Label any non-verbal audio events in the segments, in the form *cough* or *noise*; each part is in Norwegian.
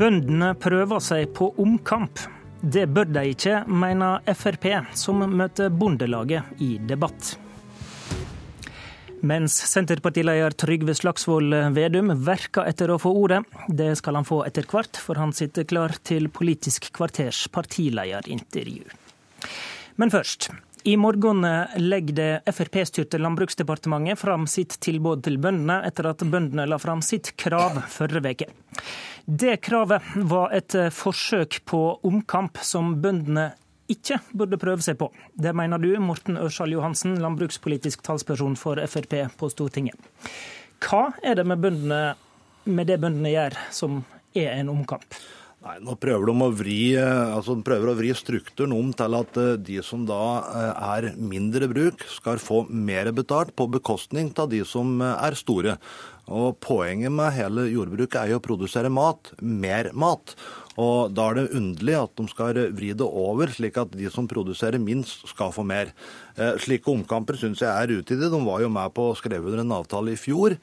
Bøndene prøver seg på omkamp. Det bør de ikke, mener Frp, som møter Bondelaget i debatt. Mens Senterpartileder Trygve Slagsvold Vedum verker etter å få ordet. Det skal han få etter hvert, for han sitter klar til Politisk kvarters partilederintervju. Men først. I morgen legger det Frp-styrte Landbruksdepartementet fram sitt tilbud til bøndene, etter at bøndene la fram sitt krav forrige uke. Det kravet var et forsøk på omkamp som bøndene ikke burde prøve seg på. Det mener du, Morten Ørsal Johansen, landbrukspolitisk talsperson for Frp på Stortinget. Hva er det med, bøndene, med det bøndene gjør som er en omkamp? Nei, Nå prøver de å vri, altså de prøver å vri strukturen om til at eh, de som da eh, er mindre bruk, skal få mer betalt på bekostning av de som eh, er store. Og Poenget med hele jordbruket er jo å produsere mat, mer mat. Og Da er det underlig at de skal vri det over, slik at de som produserer minst, skal få mer. Slike omkamper syns jeg er utidige. De var jo med på å skrive under en avtale i fjor.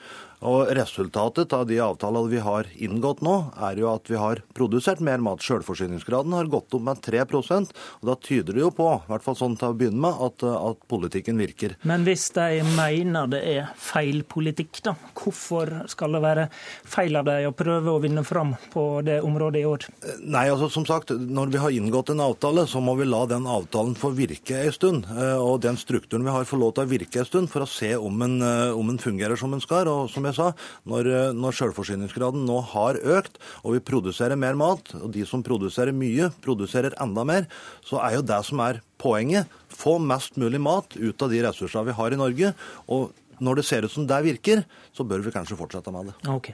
Og Resultatet av de avtalene vi har inngått nå, er jo at vi har produsert mer mat. Selvforsyningsgraden har gått opp med 3% og Da tyder det jo på, i hvert fall sånn til å begynne med, at, at politikken virker. Men hvis de mener det er feil politikk, da, hvorfor skal det være feil av dem å prøve å vinne fram på det området i år? Nei, altså som sagt, når vi har inngått en avtale, så må vi la den avtalen få virke en stund. Og den strukturen vi har, få lov til å virke en stund for å se om en, om den fungerer som den skal. og som jeg sa, når, eh, når selvforsyningsgraden nå har økt, og vi produserer mer mat, og de som produserer mye, produserer enda mer, så er jo det som er poenget. Få mest mulig mat ut av de ressursene vi har i Norge. og når det ser ut som det virker, så bør vi kanskje fortsette med det. Ok.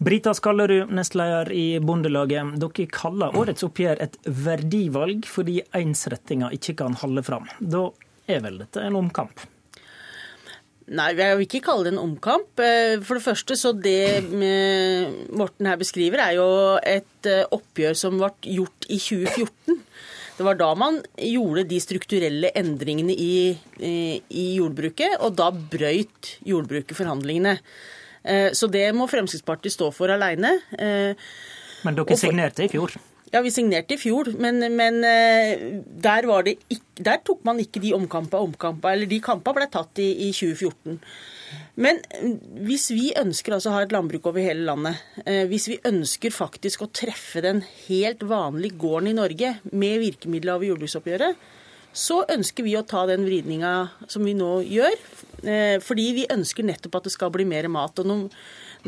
Brita Skallerud, nestleder i Bondelaget. Dere kaller årets oppgjør et verdivalg fordi ensrettinga ikke kan holde fram. Da er vel dette en omkamp? Nei, jeg vil ikke kalle det en omkamp. Eh, for det første, så det Morten her beskriver, er jo et eh, oppgjør som ble gjort i 2014. Det var da man gjorde de strukturelle endringene i, i jordbruket, og da brøyt jordbruket forhandlingene. Eh, så det må Fremskrittspartiet stå for alene. Men dere signerte i fjor? Ja, vi signerte i fjor, men, men eh, der, ikke, der, tok man ikke de omkampa omkampa, eller de kampa ble tatt i, i 2014. Men mm, hvis vi ønsker altså å ha et landbruk over hele landet, eh, hvis vi ønsker faktisk å treffe den helt vanlige gården i Norge med virkemidler over jordbruksoppgjøret, så ønsker vi å ta den vridninga som vi nå gjør. Eh, fordi vi ønsker nettopp at det skal bli mer mat. og noen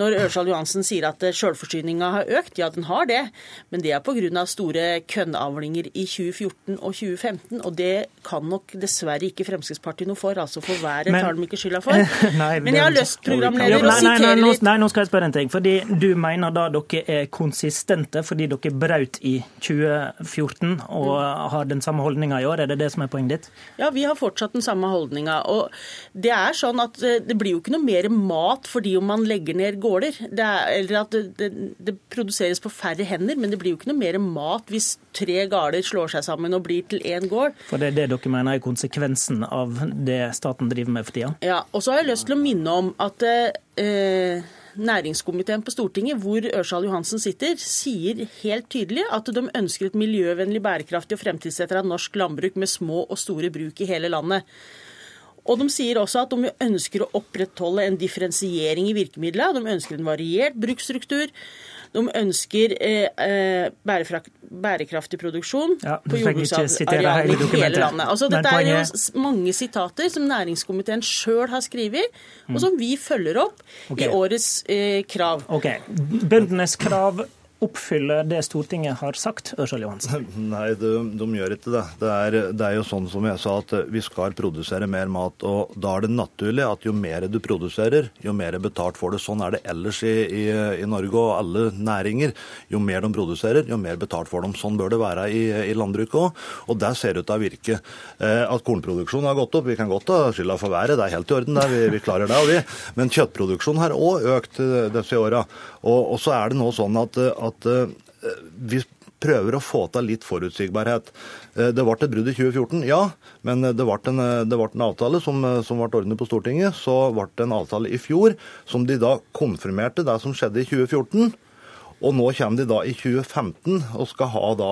når Ørsal Johansen sier at selvforsyninga har økt, ja den har det, men det er pga. store kønnavlinger i 2014 og 2015. Og det kan nok dessverre ikke Fremskrittspartiet noe for. altså For været tar de ikke skylda for. *laughs* Nei, men jeg har lyst, programleder, å sitere litt Nei, nå skal jeg spørre en ting. fordi Du mener da dere er konsistente fordi dere brøt i 2014 og mm. har den samme holdninga i år? Er det det som er poenget ditt? Ja, vi har fortsatt den samme holdninga. Og det er sånn at eh, det blir jo ikke noe mer mat fordi om man legger ned gårder. Det er, eller at det, det, det, produseres på færre hender, men det blir jo ikke noe mer mat hvis tre gårder slår seg sammen og blir til én gård. For det er det dere mener er konsekvensen av det staten driver med for tida? Ja. Og så har jeg lyst til å minne om at eh, næringskomiteen på Stortinget, hvor Ørsal Johansen sitter, sier helt tydelig at de ønsker et miljøvennlig, bærekraftig og fremtidsrettet norsk landbruk med små og store bruk i hele landet. Og de sier også at de ønsker å opprettholde en differensiering i virkemidlene. De ønsker en variert bruksstruktur. De ønsker eh, eh bærekraftig produksjon ja, på jordbruksarealet i hele landet. Altså, dette er jo mange sitater som næringskomiteen sjøl har skrevet, og som vi følger opp okay. i årets eh, krav. Ok, Bøndenes krav oppfylle det Stortinget har sagt, Ørsal Johansen? *laughs* Nei, de, de gjør ikke det. Det er, det er, jo sånn som jeg sa, at vi skal produsere mer mat. og Da er det naturlig at jo mer du produserer, jo mer betalt får du. Sånn er det ellers i, i, i Norge og alle næringer. Jo mer de produserer, jo mer betalt får de. Sånn bør det være i, i landbruket òg. Og det ser ut til å virke. Eh, at kornproduksjonen har gått opp, vi kan godt ta skylda for været, det er helt i orden, der, Vi, vi klarer det. vi. Men kjøttproduksjonen har òg økt eh, disse åra. Og, og, så er det nå sånn at, at uh, vi prøver å få til litt forutsigbarhet. Uh, det ble et brudd i 2014, ja, men det ble en, det ble en avtale som, som, ble ordnet på Stortinget. Så ble det en avtale i fjor som de da konfirmerte det som skjedde i 2014. Og nå kommer de da i 2015 og skal ha da,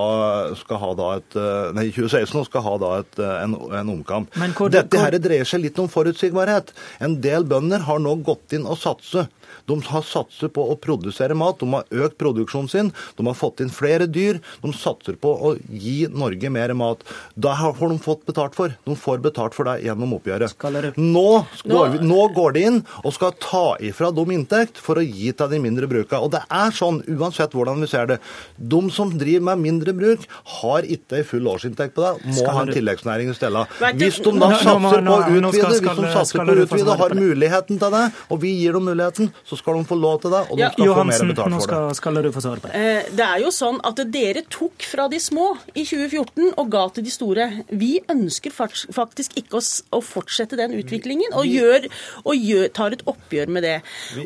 skal ha da et eh, Nei, 2016 og skal ha da et, eh, en, en omkamp. Hvor, Dette her dreier seg litt om forutsigbarhet. En del bønder har nå gått inn og satset. De har satset på å produsere mat, de har økt produksjonen sin, de har fått inn flere dyr. De satser på å gi Norge mer mat. Da har de fått betalt for. De får betalt for det gjennom oppgjøret. Nå går, vi, nå går de inn og skal ta ifra dem inntekt for å gi til de mindre bruka. Og det er sånn, uansett hvordan vi ser det. De som driver med mindre bruk, har ikke ei full årsinntekt på det, må ha en tilleggsnæring i stedet. Hvis de da satser på å utvide, hvis de satser på å utvide, har muligheten til det, og vi gir dem muligheten, så skal de få lov til det, og de skal Johansen, få mer betalt for det. Nå skal, du få svare på det. Eh, det er jo sånn at dere tok fra de små i 2014 og ga til de store. Vi ønsker faktisk ikke å, fortsette den utviklingen, og, gjør, og gjør, tar et oppgjør med det.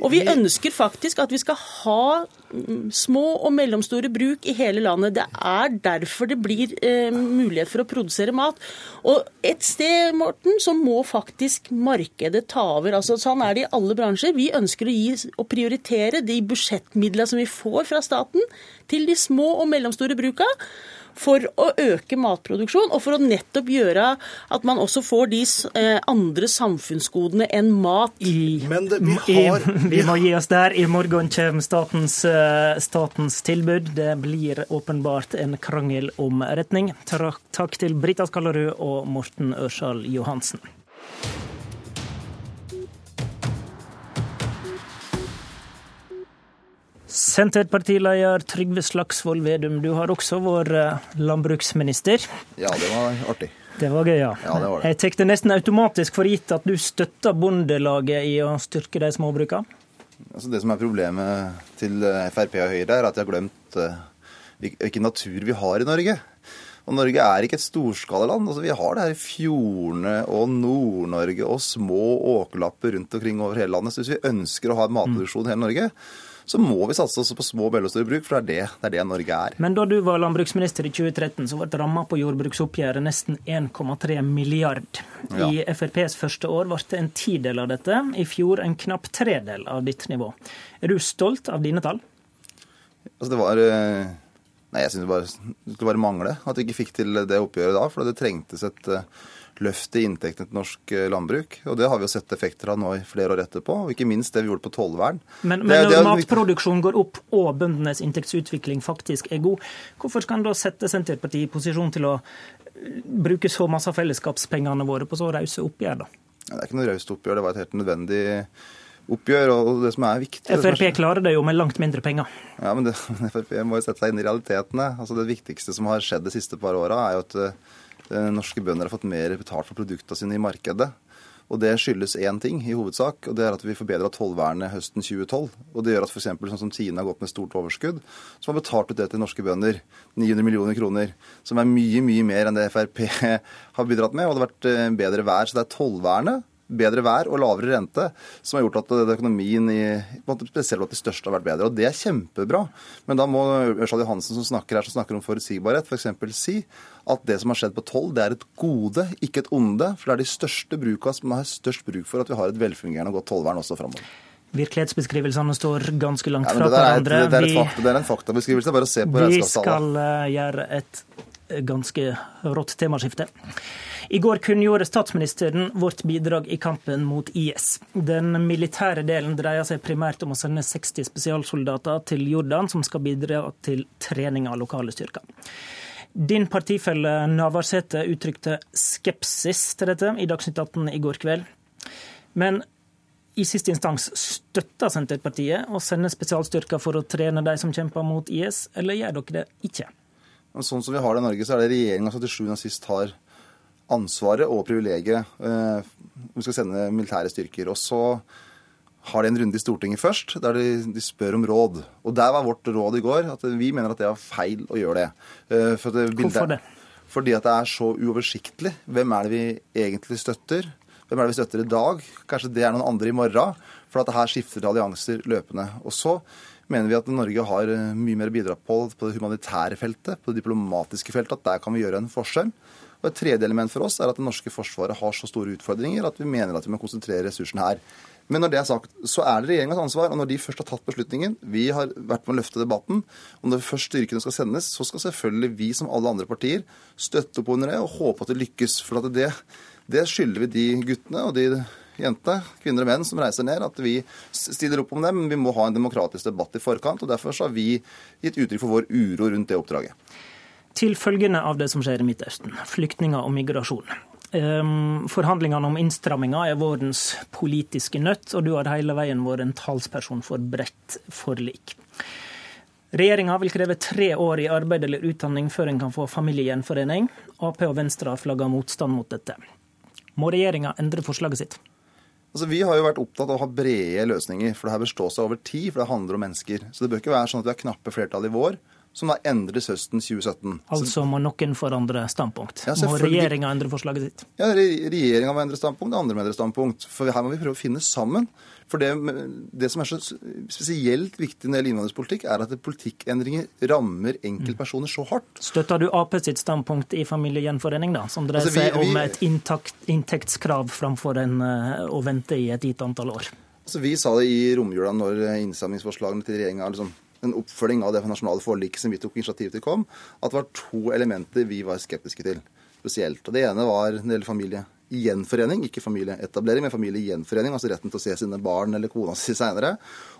Og vi ønsker faktisk at vi skal ha mm, små og mellomstore bruk i hele landet. Det er derfor det blir eh, mulighet for å produsere mat. Og et sted, Morten, så må faktisk markedet ta over. Altså, sånn er det i alle bransjer. Vi ønsker å, gi, å prioritere de budsjettmidlene som vi får fra staten, til de små og mellomstore bruka for å øke matproduksjon, og for å nettopp gjøre at man også får de eh, andre samfunnsgodene enn mat. I, det, vi, har, i, vi, må gi oss der. I morgen kommer statens, eh, statens tilbud. Det blir åpenbart en krangel om retning. Takk til Brita Skallerud og Morten Ørsal Johansen. Senterpartileder Trygve Slagsvold Vedum, du har også vært eh, landbruksminister. Ja, det var artig. Det var gøy, ja. ja det var det. Jeg tar det nesten automatisk for gitt at du støtter Bondelaget i å styrke de små brukene? Altså det som er problemet til eh, Frp og Høyre, er at de har glemt uh, hvilken natur vi har i Norge. Og Norge er ikke et storskalaland. Altså, vi har det her i fjordene og Nord-Norge og små åkerlapper rundt omkring over hele landet. Så hvis vi ønsker å ha en matproduksjon i hele Norge, så må vi satse også på små og mellomstore bruk, for det er det, det er det Norge er. Men da du var landbruksminister i 2013, så ble ramma på jordbruksoppgjøret nesten 1,3 milliard. Ja. I FrPs første år ble det en tidel av dette, i fjor en knapp tredel av ditt nivå. Er du stolt av dine tall? Altså det var... Eh, nei, jeg syns det, det skulle bare mangle at vi ikke fikk til det oppgjøret da. For det trengtes et eh, løft i inntektene til norsk eh, landbruk. Og det har vi jo sett effekter av nå i flere år etterpå, og ikke minst det vi gjorde på tollvern. Men, men når det, matproduksjonen går opp og bøndenes inntektsutvikling faktisk er god, hvorfor skal en da sette Senterpartiet i posisjon til å eh, bruke så masse av fellesskapspengene våre på så rause oppgjør, da? Det er ikke noe raust oppgjør, det var et helt nødvendig oppgjør. og det som er viktig... Frp klarer det jo med langt mindre penger. Ja, men det, *laughs* Frp må jo sette seg inn i realitetene. Altså Det viktigste som har skjedd de siste par åra, er jo at Eh, norske bønder har fått mer betalt for produktene sine i markedet. Og Det skyldes én ting i hovedsak, og det er at vi forbedra tollvernet høsten 2012. Og Det gjør at f.eks. sånn som Tine har gått med stort overskudd, som har betalt ut det til norske bønder, 900 millioner kroner, som er mye mye mer enn det Frp *laughs* har bidratt med. Og det har vært eh, bedre vær. Så det er tollvernet bedre vær og lavere rente som har gjort at økonomien i, spesielt blant de største har vært bedre. Og det er kjempebra. Men da må Ørsal Johansen som snakker her, som snakker om forutsigbarhet, f.eks. For si at det som har skjedd på toll, det er et gode, ikke et onde. For det er de største bruka som har størst bruk for at vi har et velfungerende og godt tollvern også framover. Virkelighetsbeskrivelsene står ganske langt fra hverandre. Det, det, er en faktabeskrivelse. Bare å se på regnskapstallene. Vi skal uh, gjøre et ganske rått temaskifte. I går kunngjorde statsministeren vårt bidrag i kampen mot IS. Den militære delen dreier seg primært om å sende 60 spesialsoldater til Jordan, som skal bidra til trening av lokale styrker. Din partifelle Navarsete uttrykte skepsis til dette i Dagsnytt 18 i går kveld. Men i siste instans støtter Senterpartiet å sende spesialstyrker for å trene de som kjemper mot IS, eller gjør dere det ikke? Sånn som vi har det i Norge, så er det regjeringa som til sjuende og sist har ansvaret og privilegiet om vi skal sende militære styrker. Og så har de en runde i Stortinget først, der de, de, spør om råd. Og der var vårt råd i går at vi mener at det er feil å gjøre det. Eh, for det Hvorfor det? Fordi at det er så uoversiktlig. Hvem er det vi egentlig støtter? Hvem er det vi støtter i dag? Kanskje det er noen andre i morgen? For at det her skifter allianser løpende. Og så mener vi at Norge har eh, mye mer å bidra på på det humanitære feltet, på det diplomatiske feltet, at der kan vi gjøre en forskjell. Og Et tredje element for oss er at det norske forsvaret har så store utfordringer at vi mener at vi må konsentrere ressursene her. Men når det er sagt, så er det regjeringas ansvar. Og når de først har tatt beslutningen, vi har vært med å løfte debatten, og når først styrkene skal sendes, så skal selvfølgelig vi som alle andre partier støtte opp under det og håpe at det lykkes. For det, det skylder vi de guttene og de jentene, kvinner og menn som reiser ned, at vi stiller opp om det. Men vi må ha en demokratisk debatt i forkant. og Derfor har vi gitt uttrykk for vår uro rundt det oppdraget. Til følgende av det som skjer i Midtøsten, flyktninger og migrasjon. Ehm, forhandlingene om innstramminger er vårens politiske nøtt, og du har hele veien vært en talsperson for bredt forlik. Regjeringa vil kreve tre år i arbeid eller utdanning før en kan få familiegjenforening. Ap og Venstre har flagga motstand mot dette. Må regjeringa endre forslaget sitt? Altså, vi har jo vært opptatt av å ha brede løsninger, for det her bør stå seg over tid. For det handler om mennesker. Så det bør ikke være sånn at vi har knappe flertall i vår som da endres høsten 2017. Altså må noen forandre standpunkt? Ja, må regjeringa endre forslaget sitt? Ja, regjeringa må endre standpunkt, andre må endre standpunkt. For her må vi prøve å finne sammen. For det, det som er så spesielt viktig når det gjelder innvandringspolitikk, er at politikkendringer rammer enkeltpersoner så hardt. Støtter du Ap sitt standpunkt i familiegjenforening, da, som dreier altså, seg om et inntakt, inntektskrav framfor en, eh, å vente i et gitt antall år? Altså, vi sa det i romjula når innsamlingsforslagene til regjeringa liksom en oppfølging av det nasjonale forliket som vi tok initiativ til kom, at det var to elementer vi var skeptiske til spesielt. Og Det ene var når det gjelder familiegjenforening, ikke familieetablering, men familiegjenforening, altså retten til å se sine barn eller kona si seinere.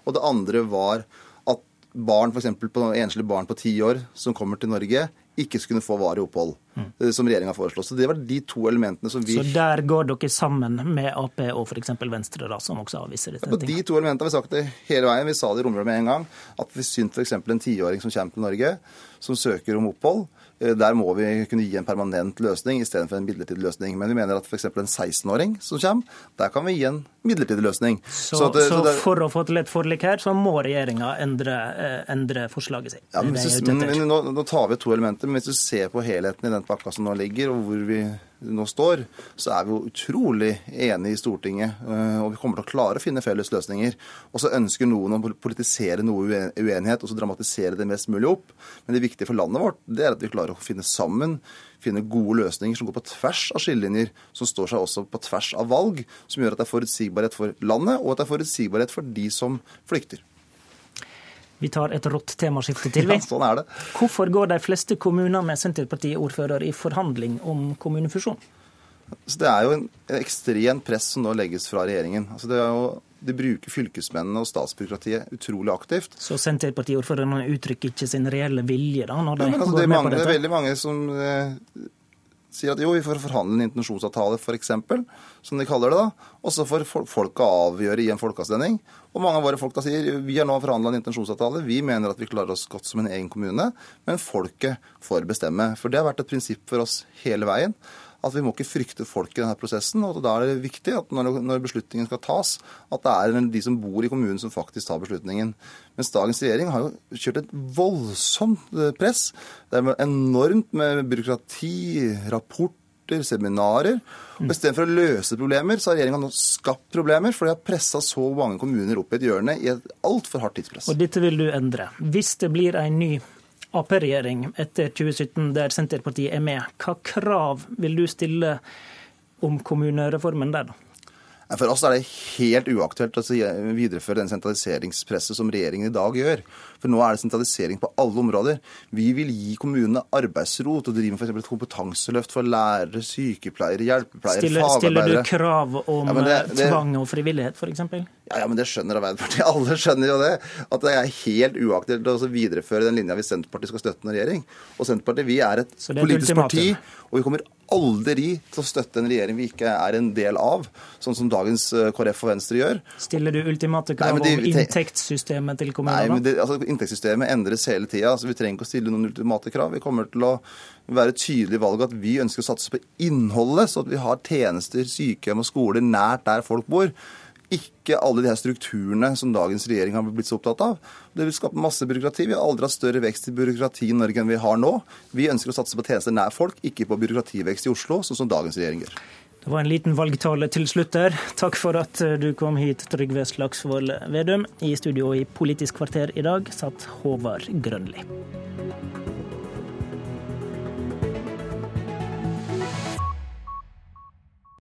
Og det andre var at barn, f.eks. enslige barn på ti år som kommer til Norge, ikke skulle få varig opphold, mm. som regjeringa foreslo. Så det var de to elementene som vi Så der går dere sammen med Ap og f.eks. Venstre, da, som også avviser dette? Ja, på de to elementene har vi sagt det hele veien. Vi sa det i romjulet med en gang. At vi syns f.eks. en tiåring som kommer til Norge, som søker om opphold, Eh, der må vi kunne gi en permanent løsning istedenfor en midlertidig løsning. Men vi mener at f.eks. en 16-åring som kommer, der kan vi gi en midlertidig løsning. Så, så, at, så, så det, for å få til et forlik her, så må regjeringa endre, eh, endre, forslaget sitt? Ja, men, men, nå, nå, tar vi to elementer, men hvis du ser på helheten i den pakka som nå ligger, og hvor vi nå står, så er vi jo utrolig enige i Stortinget. Eh, og vi kommer til å klare å finne felles løsninger. Og så ønsker noen å politisere noe uenighet og så dramatisere det mest mulig opp. Men det viktige for landet vårt det er at vi klarer å finne sammen, finne gode løsninger som går på tvers av skillelinjer, som står seg også på tvers av valg, som gjør at det er forutsigbarhet for landet, og at det er forutsigbarhet for de som flykter. Vi tar et rått temaskifte til. *laughs* Ja, sånn er det. Hvorfor går de fleste kommuner med Senterparti-ordfører i forhandling om kommunefusjon? Så det er jo en ekstremt press som nå legges fra regjeringen. Altså det er jo, de bruker fylkesmennene og statsbyråkratiet utrolig aktivt. Så Senterpartiordførerne uttrykker ikke sin reelle vilje da, når de ja, altså, går med mange, på dette? Det er veldig mange som eh, sier at jo, vi får forhandle en intensjonsavtale, f.eks., som de kaller det da. Og så får folket avgjøre i en folkeavstemning. Og mange av våre folk da sier vi har nå forhandla en intensjonsavtale, vi mener at vi klarer oss godt som en egen kommune, men folket får bestemme. For det har vært et prinsipp for oss hele veien at vi må ikke frykte folk i denne prosessen. og Da er det viktig at når, beslutningen skal tas, at det er de som bor i kommunen som faktisk tar beslutningen. Mens dagens regjering har jo kjørt et voldsomt eh, press. Det er enormt med byråkrati, rapporter, seminarer. Og Istedenfor å løse problemer, så har regjeringa nå skapt problemer, for de har pressa så mange kommuner opp i et hjørne i et altfor hardt tidspress. Og dette vil du endre. Hvis det blir en ny Ap-regjering etter 2017 der Senterpartiet er med, hva krav vil du stille om kommunereformen der, da? For oss er det helt uaktuelt å videreføre den sentraliseringspresset som regjeringen i dag gjør. For nå er det sentralisering på alle områder. Vi vil gi kommunene arbeidsro til å drive med f.eks. et kompetanseløft for lærere, sykepleiere, hjelpepleiere, stiller, fagarbeidere. Stiller du krav om ja, det, det, tvang og frivillighet, f.eks.? Ja, ja, men det skjønner Arbeiderpartiet. *laughs* Alle skjønner jo det. At det er helt uaktuelt å videreføre den linja hvis Senterpartiet skal støtte en regjering. Og Senterpartiet, vi er et, er politisk parti, og vi kommer aldri til å støtte en regjering vi ikke er en del av, sånn som dagens eh, KrF og Venstre gjør. Stiller du ultimate krav om inntektssystemet til kommunene? Nei, men det, altså, Inntektssystemet endres hele tida. Altså, vi trenger ikke å stille noen ultimate krav. Vi kommer til å være tydelig valget at vi ønsker å satse på innholdet, så at vi har tjenester, sykehjem og skoler nært der folk bor. Ikke alle de her strukturene som dagens regjering har blitt så opptatt av. Det vil skape masse byråkrati. Vi har aldri hatt større vekst i byråkrati i Norge enn vi har nå. Vi ønsker å satse på tjenester nær folk, ikke på byråkrativekst i Oslo, sånn som dagens regjering gjør. Det var en liten valgtale til slutt der. Takk for at eh, du kom hit, Trygve Slagsvold Vedum. I studio i Politisk kvarter i dag satt Håvard Grønli.